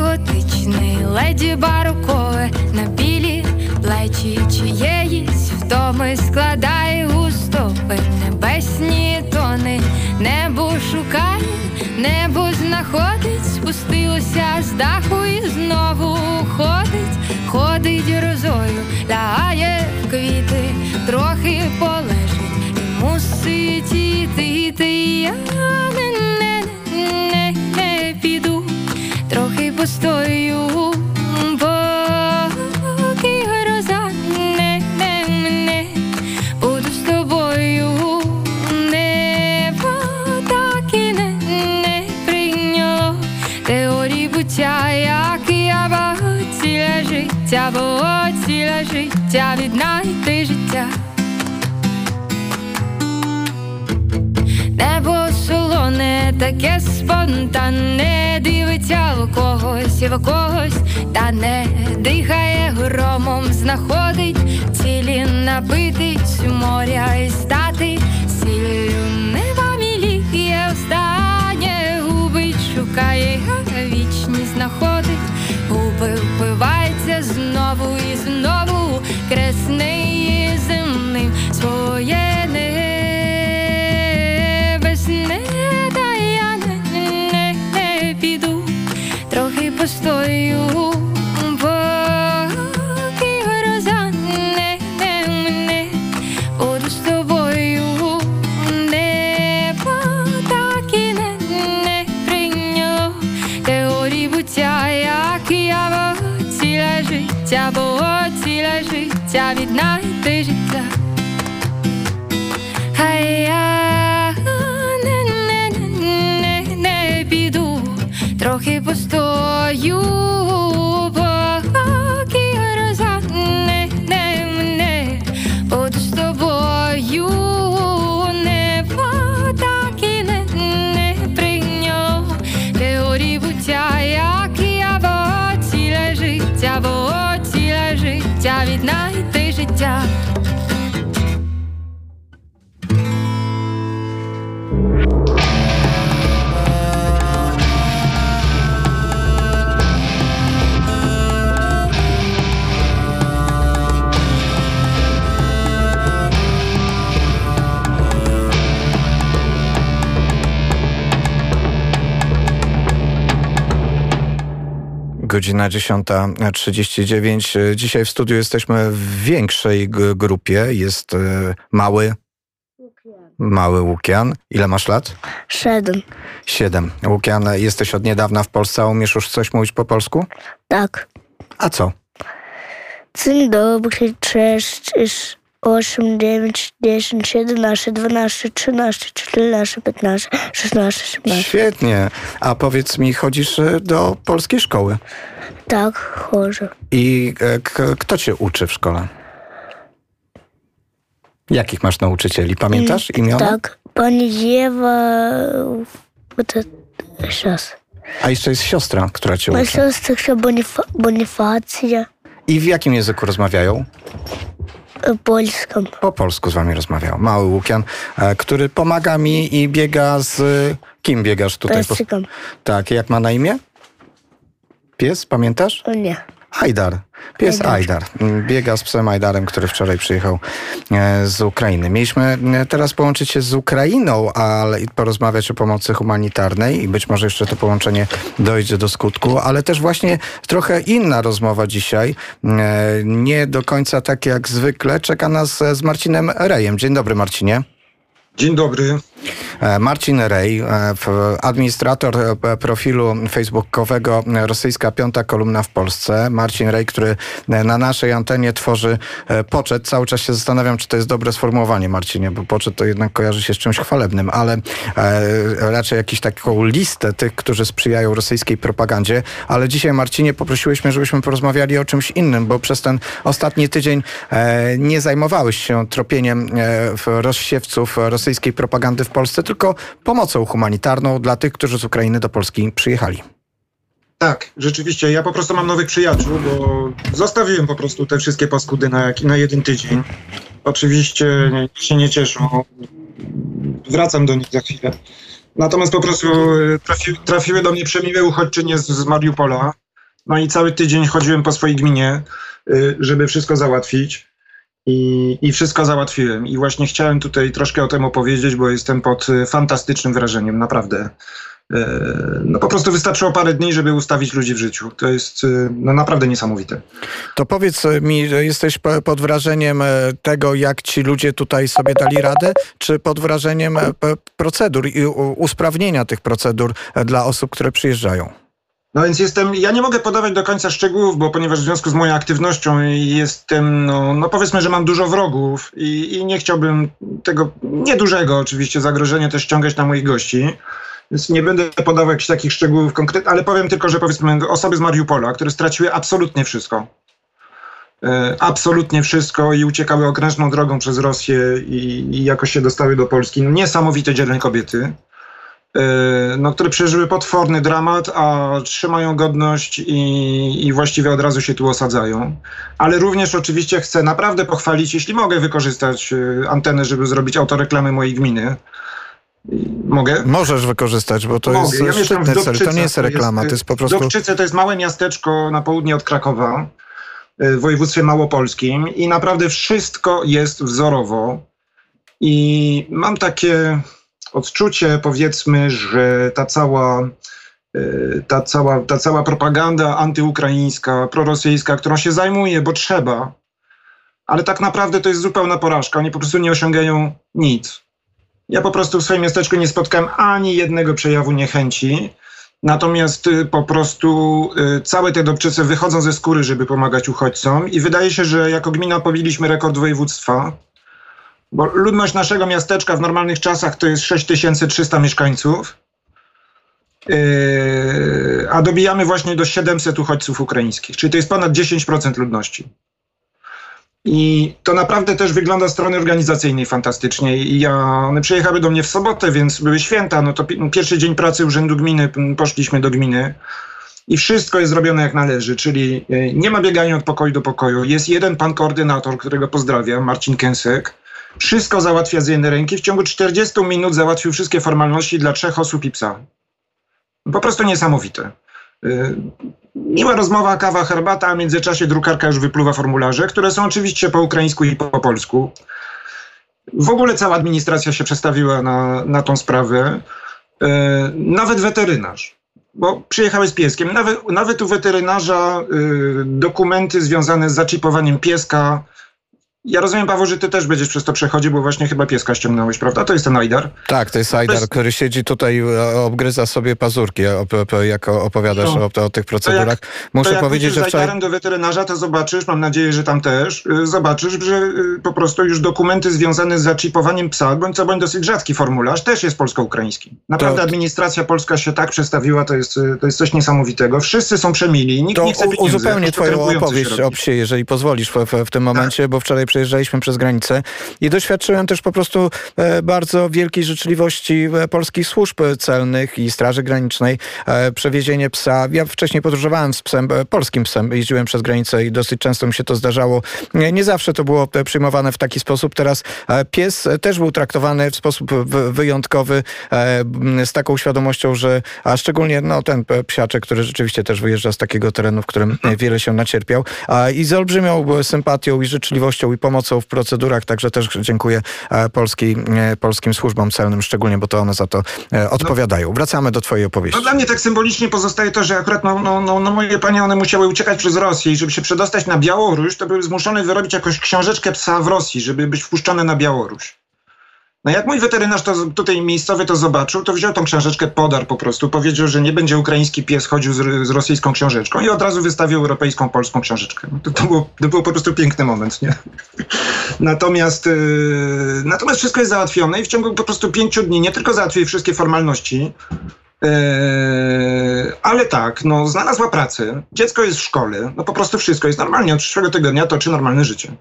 леді барокове, на білі плечі чиєїсь втоми складає густопи небесні тони, небо шукає, небо знаходить, спустилося з даху і знову ходить, ходить розою, лягає в квіти, трохи полежить і мусить іти, іти. Я не, не, не, не піду, постою, поки гроза не, не мене, буду з тобою, небо так і не, не прийняло як я ціле життя, бо ціле життя віднайти життя. Солоне, таке спонтанне, дивиться в когось і в когось, та не дихає громом, знаходить цілі напитись моря і стати. Сіллю неба міліє останнє губить, шукає, вічність знаходить, губи впивається знову і знову, кресне і земним своє небесне, постою, поки гроза не, не мене, буду з тобою, небо так і не, не прийняло. Теорії буття, як я бо ціле життя, бо ціле життя віднайти життя. Трохи постою, Godzina 10.39. Dzisiaj w studiu jesteśmy w większej grupie. Jest e, mały, mały Łukian. Ile masz lat? Siedem. Siedem. Łukian, jesteś od niedawna w Polsce, a umiesz już coś mówić po polsku? Tak. A co? Dzień dobry, cześć, cześć. 8, 9, 10, 11, 12, 13, 14, 15, 16, 17. Świetnie. A powiedz mi, chodzisz e, do polskiej szkoły? Tak, chodzę. I e, kto cię uczy w szkole? Jakich masz nauczycieli? Pamiętasz imiona? Tak, pani Ewa... A jeszcze jest siostra, która cię uczy. Ma siostra Bonifacja. I w jakim języku rozmawiają? Polską. Po polsku z wami rozmawiał. Mały Łukian, e, który pomaga mi i biega z... Kim biegasz tutaj? Po... Pesykом. Tak, jak ma na imię? Pies, pamiętasz? O nie. Ajdar. Pies Ajdar. Ajdar. Biega z psem Ajdarem, który wczoraj przyjechał e, z Ukrainy. Mieliśmy e, teraz połączyć się z Ukrainą, ale porozmawiać o pomocy humanitarnej i być może jeszcze to połączenie dojdzie do skutku, ale też właśnie trochę inna rozmowa dzisiaj. E, Nie do końca tak jak zwykle. Czeka nas z Marcinem Rejem. Dzień dobry Marcinie. Dzień dobry. E, Marcin Rej, e, administrator e, profilu facebookowego Rosyjska Piąta Kolumna w Polsce. Marcin Rej, który na naszej antenie tworzy poczet. Cały czas się zastanawiam, czy to jest dobre sformułowanie, Marcinie, bo poczet to jednak kojarzy się z czymś chwalebnym, ale raczej jakąś taką listę tych, którzy sprzyjają rosyjskiej propagandzie. Ale dzisiaj, Marcinie, poprosiłyśmy, żebyśmy porozmawiali o czymś innym, bo przez ten ostatni tydzień nie zajmowałeś się tropieniem rozsiewców rosyjskiej propagandy w Polsce, tylko pomocą humanitarną dla tych, którzy z Ukrainy do Polski przyjechali. Tak, rzeczywiście, ja po prostu mam nowych przyjaciół, bo zostawiłem po prostu te wszystkie paskudy na, na jeden tydzień. Oczywiście nie- się nie cieszą. Wracam do nich za chwilę. Natomiast po prostu e, trafi, trafiły do mnie przemiłe uchodźczynie z, z Mariupola. No i cały tydzień chodziłem po swojej gminie, y, żeby wszystko załatwić. I, I wszystko załatwiłem. I właśnie chciałem tutaj troszkę o tym opowiedzieć, bo jestem pod y, fantastycznym wrażeniem, naprawdę. E, No po prostu wystarczyło parę dni, żeby ustawić ludzi w życiu. To jest y, no, naprawdę niesamowite. To powiedz e, mi, jesteś po- pod wrażeniem e, tego, jak ci ludzie tutaj sobie dali radę, czy pod wrażeniem e, procedur i usprawnienia tych procedur dla osób, które przyjeżdżają? No więc jestem, ja nie mogę podawać do końca szczegółów, bo ponieważ w związku z moją aktywnością jestem, no, no powiedzmy, że mam dużo wrogów i, i nie chciałbym tego niedużego oczywiście zagrożenia też ściągać na moich gości. Więc nie będę podawał jakichś takich szczegółów konkretnych, ale powiem tylko, że powiedzmy osoby z Mariupola, które straciły absolutnie wszystko. E, Absolutnie wszystko i uciekały okrężną drogą przez Rosję i, i jakoś się dostały do Polski. Niesamowite dzielne kobiety no, które przeżyły potworny dramat, a trzymają godność i, i właściwie od razu się tu osadzają. Ale również oczywiście chcę naprawdę pochwalić, jeśli mogę wykorzystać e, antenę, żeby zrobić autoreklamy mojej gminy. Mogę? Możesz wykorzystać, bo to Mogę. jest Ja szczytny cel. To nie jest reklama, to jest po prostu... Dobczyce to jest małe miasteczko na południe od Krakowa, y, w województwie małopolskim i naprawdę wszystko jest wzorowo i mam takie odczucie, powiedzmy, że ta cała y, ta cała, ta cała propaganda antyukraińska, prorosyjska, którą się zajmuje, bo trzeba, ale tak naprawdę to jest zupełna porażka. Oni po prostu nie osiągają nic. Ja po prostu w swoim miasteczku nie spotkałem ani jednego przejawu niechęci. Natomiast y, po prostu y, całe te Dobczyce wychodzą ze skóry, żeby pomagać uchodźcom i wydaje się, że jako gmina pobiliśmy rekord województwa, bo ludność naszego miasteczka w normalnych czasach to jest 6300 mieszkańców, Yy, a dobijamy właśnie do 700 uchodźców ukraińskich, czyli to jest ponad 10% ludności. I to naprawdę też wygląda strony organizacyjnej fantastycznie. I ja, one przyjechały do mnie w sobotę, więc były święta. No to pi- pierwszy dzień pracy Urzędu Gminy, poszliśmy do gminy. I wszystko jest zrobione jak należy, czyli e, nie ma biegania od pokoju do pokoju. Jest jeden pan koordynator, którego pozdrawiam, Marcin Kęsek. Wszystko załatwia z jednej ręki. W ciągu 40 minut załatwił wszystkie formalności dla trzech osób i psa. Po prostu niesamowite. Y, Miła rozmowa, kawa, herbata, a w międzyczasie drukarka już wypluwa formularze, które są oczywiście po ukraińsku i po polsku. W ogóle cała administracja się przestawiła na, na tą sprawę. Y, Nawet weterynarz. bo przyjechały z pieskiem. Nawet, nawet u weterynarza y, dokumenty związane z zaczipowaniem pieska. Ja rozumiem, Paweł, że ty też będziesz przez to przechodził, bo właśnie chyba pieska ściągnąłeś, prawda? To jest ten Ajdar. Tak, to jest Ajdar, jest- który siedzi tutaj, e, obgryza sobie pazurki, op, jak opowiadasz No. o, o tych procedurach. Muszę to jak powiedzieć, że wczoraj... Do weterynarza, to zobaczysz, mam nadzieję, że tam też, y, zobaczysz, że y, po prostu już dokumenty związane z zaczipowaniem psa, bądź co bądź dosyć rzadki formularz, też jest polsko-ukraiński. Naprawdę To- administracja polska się tak przestawiła, to jest, y, to jest coś niesamowitego. Wszyscy są przemili, nikt To nie chce pieniędzy. uzupełnię twoją opowieść o psie, jeżeli pozwolisz w, w, w tym momencie, bo wczoraj przejeżdżaliśmy przez granicę i doświadczyłem też po prostu e, bardzo wielkiej życzliwości e, polskich służb celnych i Straży Granicznej. E, przewiezienie psa. Ja wcześniej podróżowałem z psem, polskim psem, jeździłem przez granicę i dosyć często mi się to zdarzało. Nie, zawsze to było przyjmowane w taki sposób. Teraz pies też był traktowany w sposób wyjątkowy, z taką świadomością, że a szczególnie no, ten psiaczek, który rzeczywiście też wyjeżdża z takiego terenu, w którym wiele się nacierpiał. I z olbrzymią sympatią i życzliwością i pomocą w procedurach, także też dziękuję e, polskiej, polskim służbom celnym szczególnie, bo to one za to e, odpowiadają. Wracamy do twojej opowieści. No dla mnie tak symbolicznie pozostaje to, że akurat no, no, no, no moje panie, one musiały uciekać przez Rosję i żeby się przedostać na Białoruś, to były zmuszone wyrobić jakąś książeczkę psa w Rosji, żeby być wpuszczone na Białoruś. No jak mój weterynarz to tutaj miejscowy to zobaczył, to wziął tą książeczkę, podar po prostu, powiedział, że nie będzie ukraiński pies chodził z, z rosyjską książeczką i od razu wystawił europejską, polską książeczkę. No to, to, było, to było po prostu piękny moment, nie? Natomiast, yy, natomiast wszystko jest załatwione i w ciągu po prostu pięciu dni nie tylko załatwiły wszystkie formalności, Eee, ale tak, no znalazła pracę, dziecko jest w szkole, no po prostu wszystko jest normalnie, od przyszłego tygodnia toczy normalne życie.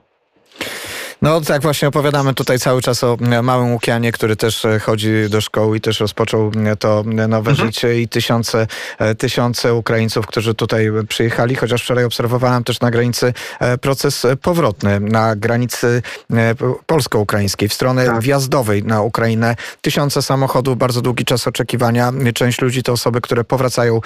No tak właśnie opowiadamy tutaj cały czas o e, małym Łukianie, który też e, chodzi do szkoły i też rozpoczął e, to nowe Mhm. życie i tysiące, tysiące Ukraińców, którzy tutaj przyjechali, chociaż wczoraj obserwowałem też na granicy proces powrotny, na granicy polsko-ukraińskiej, w stronę Tak. wjazdowej na Ukrainę. Tysiące samochodów, bardzo długi czas oczekiwania. Część ludzi to osoby, które powracają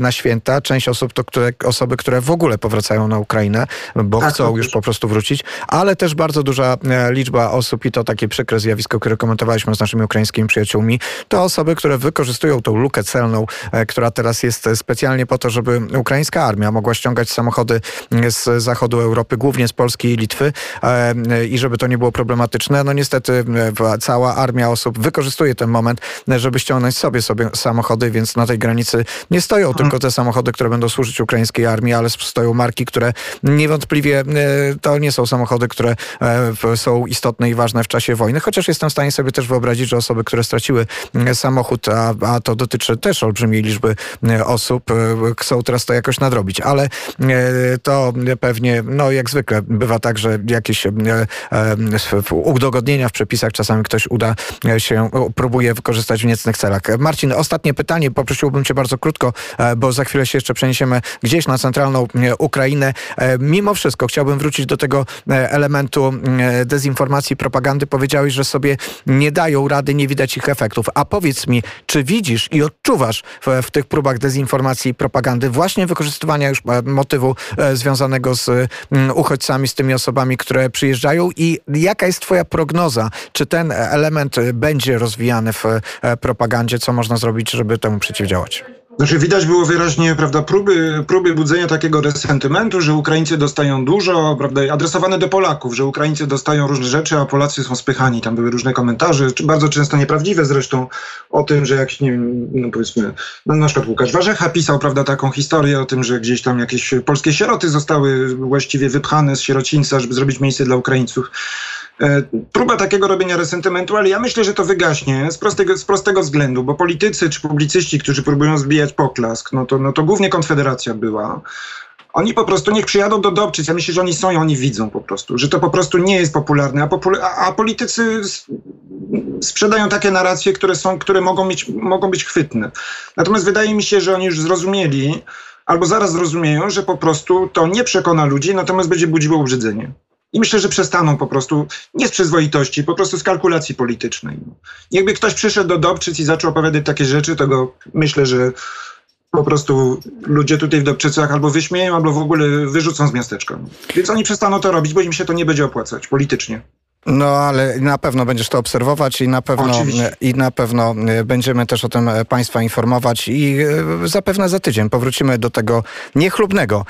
na święta, część osób to które, osoby, które w ogóle powracają na Ukrainę, bo Tak, chcą już po prostu wrócić, ale też bardzo duża e, liczba osób i to takie przykre zjawisko, które komentowaliśmy z naszymi ukraińskimi przyjaciółmi, to osoby, które wykorzystują tą lukę celną, e, która teraz jest specjalnie po to, żeby ukraińska armia mogła ściągać samochody e, z zachodu Europy, głównie z Polski i Litwy e, i żeby to nie było problematyczne. No niestety cała armia osób wykorzystuje ten moment, żeby ściągnąć sobie sobie samochody, więc na tej granicy nie stoją tylko te samochody, które będą służyć ukraińskiej armii, ale stoją marki, które niewątpliwie to nie są samochody, które są istotne i ważne w czasie wojny, chociaż jestem w stanie sobie też wyobrazić, że osoby, które straciły e, samochód, a, a to dotyczy też olbrzymiej liczby e, osób, e, chcą teraz to jakoś nadrobić, ale to pewnie, no jak zwykle bywa tak, że jakieś udogodnienia w przepisach czasami ktoś uda się, próbuje wykorzystać w niecnych celach. Marcin, ostatnie pytanie, poprosiłbym cię bardzo krótko, bo za chwilę się jeszcze przeniesiemy gdzieś na centralną Ukrainę. Mimo wszystko chciałbym wrócić do tego elementu dezinformacji, propagandy. Powiedziałeś, że sobie nie dają rady, nie widać ich efektów. A powiedz mi, czy widzisz i odczuwasz w, w tych próbach dezinformacji i propagandy właśnie wykorzystywania już e, motywu e, związanego z mm, uchodźcami, z tymi osobami, które przyjeżdżają i jaka jest twoja prognoza? Czy ten e, element e, będzie rozwijany w e, propagandzie? Co można zrobić, żeby temu przeciwdziałać? Znaczy widać było wyraźnie, prawda, próby, próby budzenia takiego resentymentu, że Ukraińcy dostają dużo, prawda, adresowane do Polaków, że Ukraińcy dostają różne rzeczy, a Polacy są spychani. Tam były różne komentarze, bardzo często nieprawdziwe zresztą, o tym, że jakiś, nie wiem, no powiedzmy, no na przykład Łukasz Warzecha pisał, prawda, taką historię o tym, że gdzieś tam jakieś polskie sieroty zostały właściwie wypchane z sierocińca, żeby zrobić miejsce dla Ukraińców. E, próba takiego robienia resentymentu, ale ja myślę, że to wygaśnie z prostego, z prostego względu, bo politycy czy publicyści, którzy próbują zbijać poklask, no to, no to głównie Konfederacja była. Oni po prostu niech przyjadą do Dobczyc. Ja myślę, że oni są i oni widzą po prostu, że to po prostu nie jest popularne, a, popul- a, a politycy sprzedają takie narracje, które są, które mogą, mieć, mogą być chwytne. Natomiast wydaje mi się, że oni już zrozumieli, albo zaraz zrozumieją, że po prostu to nie przekona ludzi, natomiast będzie budziło obrzydzenie. I myślę, że przestaną po prostu, nie z przyzwoitości, po prostu z kalkulacji politycznej. Jakby ktoś przyszedł do Dobczyc i zaczął opowiadać takie rzeczy, to go myślę, że po prostu ludzie tutaj w Dobczycach albo wyśmieją, albo w ogóle wyrzucą z miasteczka. Więc oni przestaną to robić, bo im się to nie będzie opłacać politycznie. No ale na pewno będziesz to obserwować i na pewno, Oczywiście. i na pewno e, będziemy też o tym e, Państwa informować i e, zapewne za tydzień powrócimy do tego niechlubnego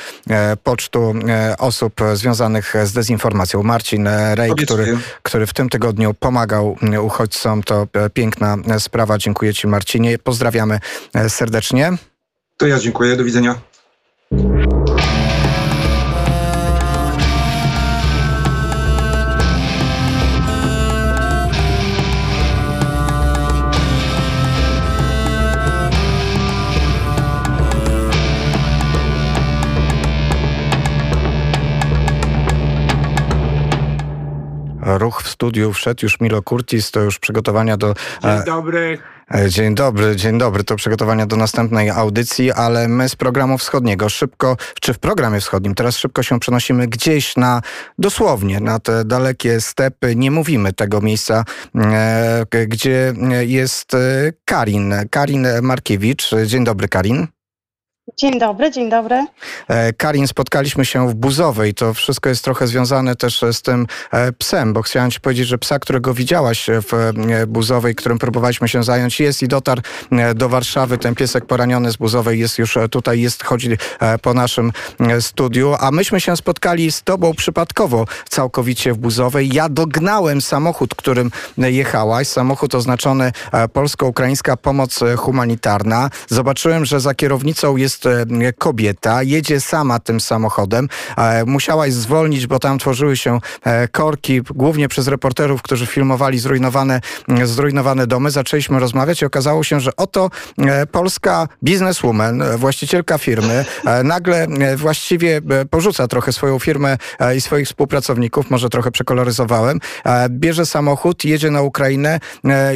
pocztu osób związanych z dezinformacją. Marcin Rej, który, Obiecuję. który w tym tygodniu pomagał uchodźcom, to piękna sprawa. Dziękuję Ci Marcinie. Pozdrawiamy serdecznie. To ja dziękuję, do widzenia. Ruch w studiu wszedł już Milo Curtis, to już przygotowania do... e, Dzień dobry. E, Dzień dobry, dzień dobry. To przygotowania do następnej audycji, ale my z programu wschodniego szybko, czy w programie wschodnim, teraz szybko się przenosimy gdzieś na, dosłownie, na te dalekie stepy. Nie mówimy tego miejsca, e, gdzie jest e, Karin, Karin Markiewicz. Dzień dobry, Karin. Dzień dobry, dzień dobry. E, Karin, spotkaliśmy się w Buzowej. To wszystko jest trochę związane też z tym e, psem, bo chciałem ci powiedzieć, że psa, którego widziałaś w e, Buzowej, którym próbowaliśmy się zająć, jest i dotarł do Warszawy. Ten piesek poraniony z Buzowej jest już tutaj, jest, chodzi po naszym studiu, a myśmy się spotkali z tobą przypadkowo całkowicie w Buzowej. Ja dognałem samochód, którym jechałaś, samochód oznaczony polsko-ukraińska pomoc humanitarna. Zobaczyłem, że za kierownicą jest e, kobieta, jedzie sama tym samochodem. E, Musiałaś zwolnić, bo tam tworzyły się e, korki, głównie przez reporterów, którzy filmowali zrujnowane, m, zrujnowane domy. Zaczęliśmy rozmawiać i okazało się, że oto polska bizneswoman, właścicielka firmy, nagle właściwie porzuca trochę swoją firmę i swoich współpracowników, może trochę przekoloryzowałem, bierze samochód, jedzie na Ukrainę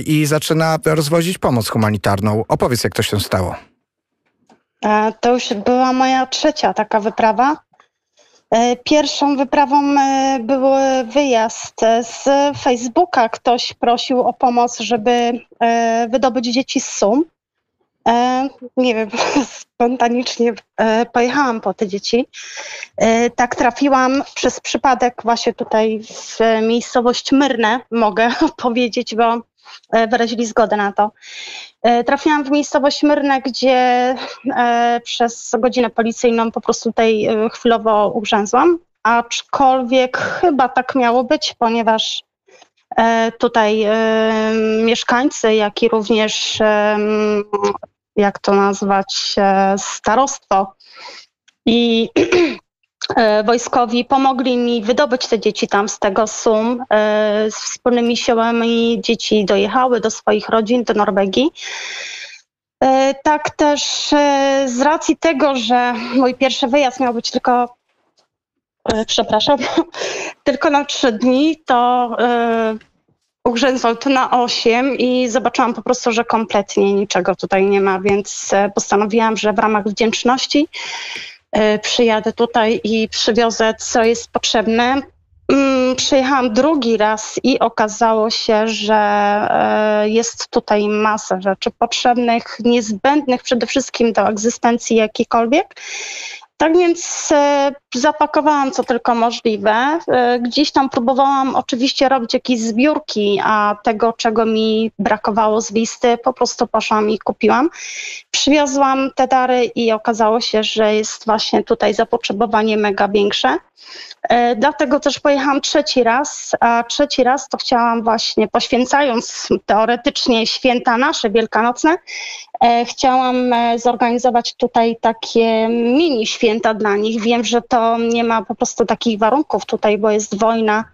i zaczyna rozwozić pomoc humanitarną. Opowiedz, jak to się stało. E, To już była moja trzecia taka wyprawa. E, Pierwszą wyprawą e, był wyjazd z Facebooka. Ktoś prosił o pomoc, żeby wydobyć dzieci z Sum. Nie wiem, spontanicznie pojechałam po te dzieci. Tak trafiłam przez przypadek właśnie tutaj w miejscowość Myrne, mogę powiedzieć, bo wyrazili zgodę na to. E, Trafiłam w miejscowość Myrne, gdzie e, przez godzinę policyjną po prostu tutaj e, chwilowo ugrzęzłam, aczkolwiek chyba tak miało być, ponieważ e, tutaj e, mieszkańcy, jak i również, jak to nazwać, e, starostwo i e, wojskowi pomogli mi wydobyć te dzieci tam z tego sum. E, Z wspólnymi siłami dzieci dojechały do swoich rodzin, do Norwegii. E, Tak też e, z racji tego, że mój pierwszy wyjazd miał być tylko, e, przepraszam, tylko na trzy dni, to e, ugrzęzłam tu na osiem i zobaczyłam po prostu, że kompletnie niczego tutaj nie ma, więc e, postanowiłam, że w ramach wdzięczności e, przyjadę tutaj i przywiozę, co jest potrzebne. Mm, Przyjechałam drugi raz i okazało się, że e, jest tutaj masa rzeczy potrzebnych, niezbędnych przede wszystkim do egzystencji jakiejkolwiek. Tak więc e, zapakowałam co tylko możliwe. E, gdzieś tam próbowałam oczywiście robić jakieś zbiórki, a tego, czego mi brakowało z listy, po prostu poszłam i kupiłam. Przywiozłam te dary i okazało się, że jest właśnie tutaj zapotrzebowanie mega większe. E, Dlatego też pojechałam trzeci raz, a trzeci raz to chciałam właśnie, poświęcając teoretycznie święta nasze wielkanocne, e, chciałam e, zorganizować tutaj takie mini święta dla nich. Wiem, że to nie ma po prostu takich warunków tutaj, bo jest wojna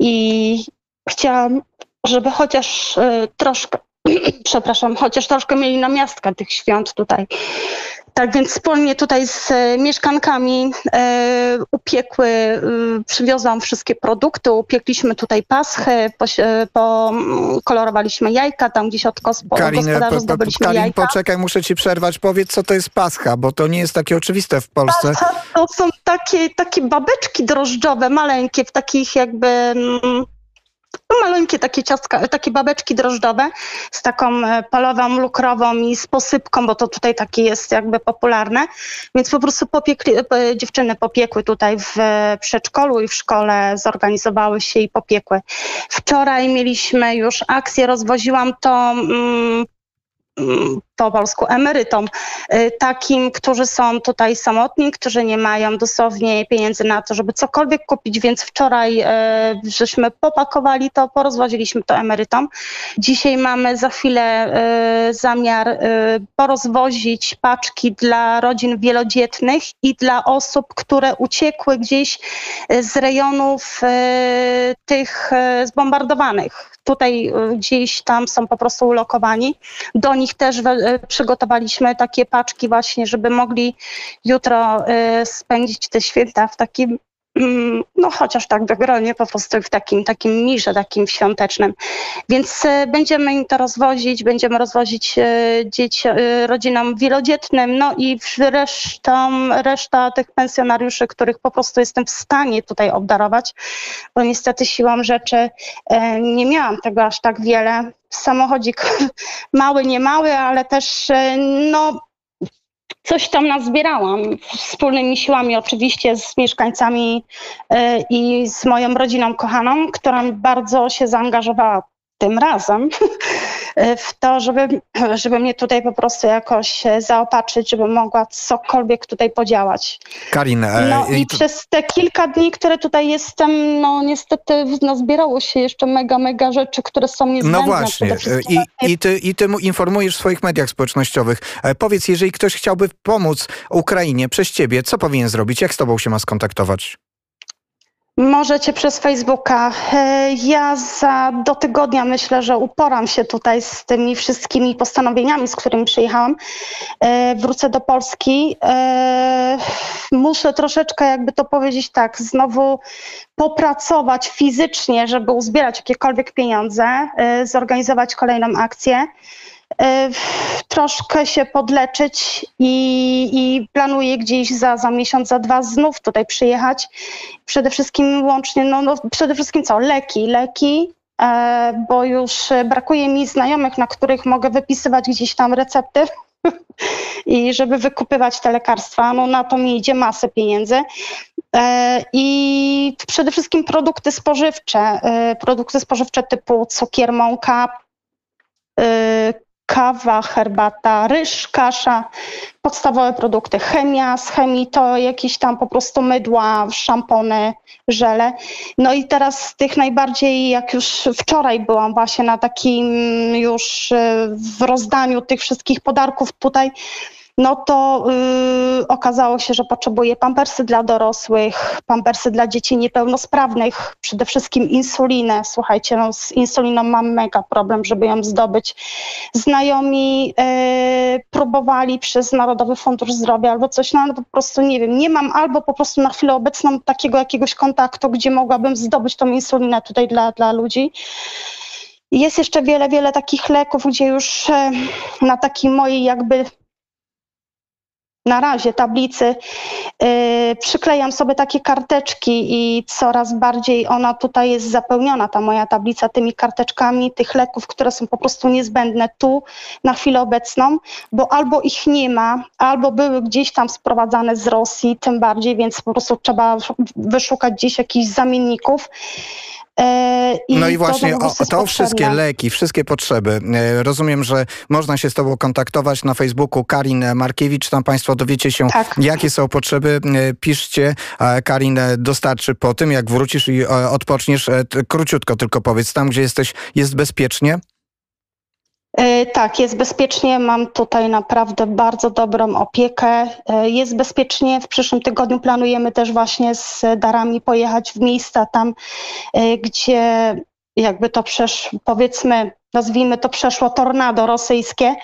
i chciałam, żeby chociaż troszkę, przepraszam, chociaż troszkę mieli namiastkę tych świąt tutaj. Tak więc wspólnie tutaj z e, mieszkankami e, upiekły, e, przywiozłam wszystkie produkty, upiekliśmy tutaj paschę, poś, e, pokolorowaliśmy jajka, tam gdzieś od gospo, Karin, po, gospodarzy po, zdobyliśmy Karin jajka. poczekaj, muszę ci przerwać. Powiedz, co to jest pascha, bo to nie jest takie oczywiste w Polsce. To są takie, takie babeczki drożdżowe, maleńkie, w takich jakby mm, no, maleńkie takie ciastka, takie babeczki drożdżowe z taką e, polową lukrową i z posypką, bo to tutaj takie jest jakby popularne. Więc po prostu popiekli, e, dziewczyny popiekły tutaj w e, przedszkolu i w szkole, zorganizowały się i popiekły. Wczoraj mieliśmy już akcję, rozwoziłam to po polsku emerytom, y, takim, którzy są tutaj samotni, którzy nie mają dosłownie pieniędzy na to, żeby cokolwiek kupić, więc wczoraj e, żeśmy popakowali to, porozwoziliśmy to emerytom. Dzisiaj mamy za chwilę e, zamiar porozwozić paczki dla rodzin wielodzietnych i dla osób, które uciekły gdzieś z rejonów tych zbombardowanych. Tutaj e, gdzieś tam są po prostu ulokowani. Do nich też e, przygotowaliśmy takie paczki właśnie, żeby mogli jutro e, spędzić te święta w takim no chociaż tak wygronie, po prostu w takim, takim mirze, takim świątecznym. Więc e, będziemy im to rozwozić, będziemy rozwozić e, dzieci, e, rodzinom wielodzietnym, no i resztą, reszta tych pensjonariuszy, których po prostu jestem w stanie tutaj obdarować, bo niestety siłą rzeczy nie miałam tego aż tak wiele. Samochodzik mały, nie mały, ale też no coś tam nazbierałam wspólnymi siłami, oczywiście z mieszkańcami e, i z moją rodziną kochaną, która bardzo się zaangażowała tym razem e, w to, żeby, żeby mnie tutaj po prostu jakoś e, zaopatrzyć, żebym mogła cokolwiek tutaj podziałać. Karin, e, No i to- przez te kilka dni, które tutaj jestem, no niestety nazbierało się jeszcze mega, mega rzeczy, które są niezbędne. No właśnie. wszystkim I, i, ty, I ty mu informujesz w swoich mediach społecznościowych. E, Powiedz, jeżeli ktoś chciałby pomóc Ukrainie przez ciebie, co powinien zrobić? Jak z tobą się ma skontaktować? Możecie przez Facebooka. E, Ja za do tygodnia myślę, że uporam się tutaj z tymi wszystkimi postanowieniami, z którymi przyjechałam. E, Wrócę do Polski. E, Muszę troszeczkę, jakby to powiedzieć tak, znowu popracować fizycznie, żeby uzbierać jakiekolwiek pieniądze, zorganizować kolejną akcję. E, Troszkę się podleczyć i, i planuję gdzieś za, za miesiąc, za dwa znów tutaj przyjechać przede wszystkim łącznie, no, no przede wszystkim co? Leki, leki, e, bo już brakuje mi znajomych, na których mogę wypisywać gdzieś tam recepty i żeby wykupywać te lekarstwa, no na to mi idzie masę pieniędzy. E, I przede wszystkim produkty spożywcze, produkty spożywcze typu cukier, mąka, kawa, herbata, ryż, kasza, podstawowe produkty, chemia, z chemii to jakieś tam po prostu mydła, szampony, żele. No i teraz z tych najbardziej, jak już wczoraj byłam właśnie na takim już e, w rozdaniu tych wszystkich podarków tutaj, no to y, okazało się, że potrzebuję pampersy dla dorosłych, pampersy dla dzieci niepełnosprawnych, przede wszystkim insulinę. Słuchajcie, no z insuliną mam mega problem, żeby ją zdobyć. Znajomi y, próbowali przez Narodowy Fundusz Zdrowia albo coś, no ale po prostu nie wiem, nie mam albo po prostu na chwilę obecną takiego jakiegoś kontaktu, gdzie mogłabym zdobyć tą insulinę tutaj dla, dla ludzi. Jest jeszcze wiele, wiele takich leków, gdzie już e, na takiej mojej jakby na razie tablicy yy, przyklejam sobie takie karteczki i coraz bardziej ona tutaj jest zapełniona, ta moja tablica, tymi karteczkami tych leków, które są po prostu niezbędne tu na chwilę obecną, bo albo ich nie ma, albo były gdzieś tam sprowadzane z Rosji, tym bardziej, więc po prostu trzeba wyszukać gdzieś jakichś zamienników. Yy, No i właśnie o, to wszystkie leki, wszystkie potrzeby. E, Rozumiem, że można się z tobą kontaktować na Facebooku Karin Markiewicz. Tam państwo dowiecie się, Tak. jakie są potrzeby. E, Piszcie. E, Karin e, dostarczy po tym, jak wrócisz i e, odpoczniesz. E, Króciutko tylko powiedz, tam gdzie jesteś, jest bezpiecznie? E, Tak, jest bezpiecznie. Mam tutaj naprawdę bardzo dobrą opiekę. E, Jest bezpiecznie. W przyszłym tygodniu planujemy też właśnie z darami pojechać w miejsca tam, e, gdzie jakby to przesz, powiedzmy, nazwijmy to przeszło tornado rosyjskie.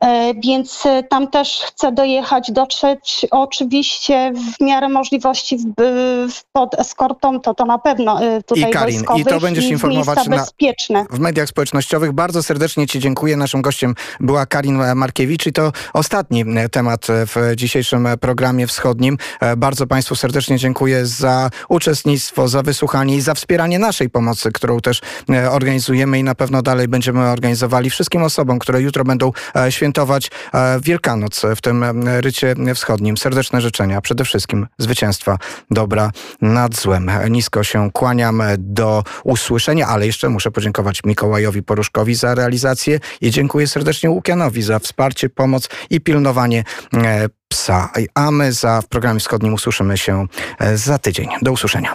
E, Więc e, tam też chcę dojechać, dotrzeć oczywiście w miarę możliwości w, w, pod eskortą, to to na pewno e, tutaj I Karin, i to będziesz i informować na- w mediach społecznościowych. Bardzo serdecznie Ci dziękuję. Naszym gościem była Karin Markiewicz i to ostatni temat w dzisiejszym programie wschodnim. Bardzo Państwu serdecznie dziękuję za uczestnictwo, za wysłuchanie i za wspieranie naszej pomocy, którą też organizujemy i na pewno dalej będziemy organizowali wszystkim osobom, które jutro będą e, świętować e, Wielkanoc w tym e, rycie wschodnim. Serdeczne życzenia. Przede wszystkim zwycięstwa dobra nad złem. Nisko się kłaniam do usłyszenia, ale jeszcze muszę podziękować Mikołajowi Poruszkowi za realizację i dziękuję serdecznie Łukianowi za wsparcie, pomoc i pilnowanie e, psa. A my za w programie wschodnim usłyszymy się za tydzień. Do usłyszenia.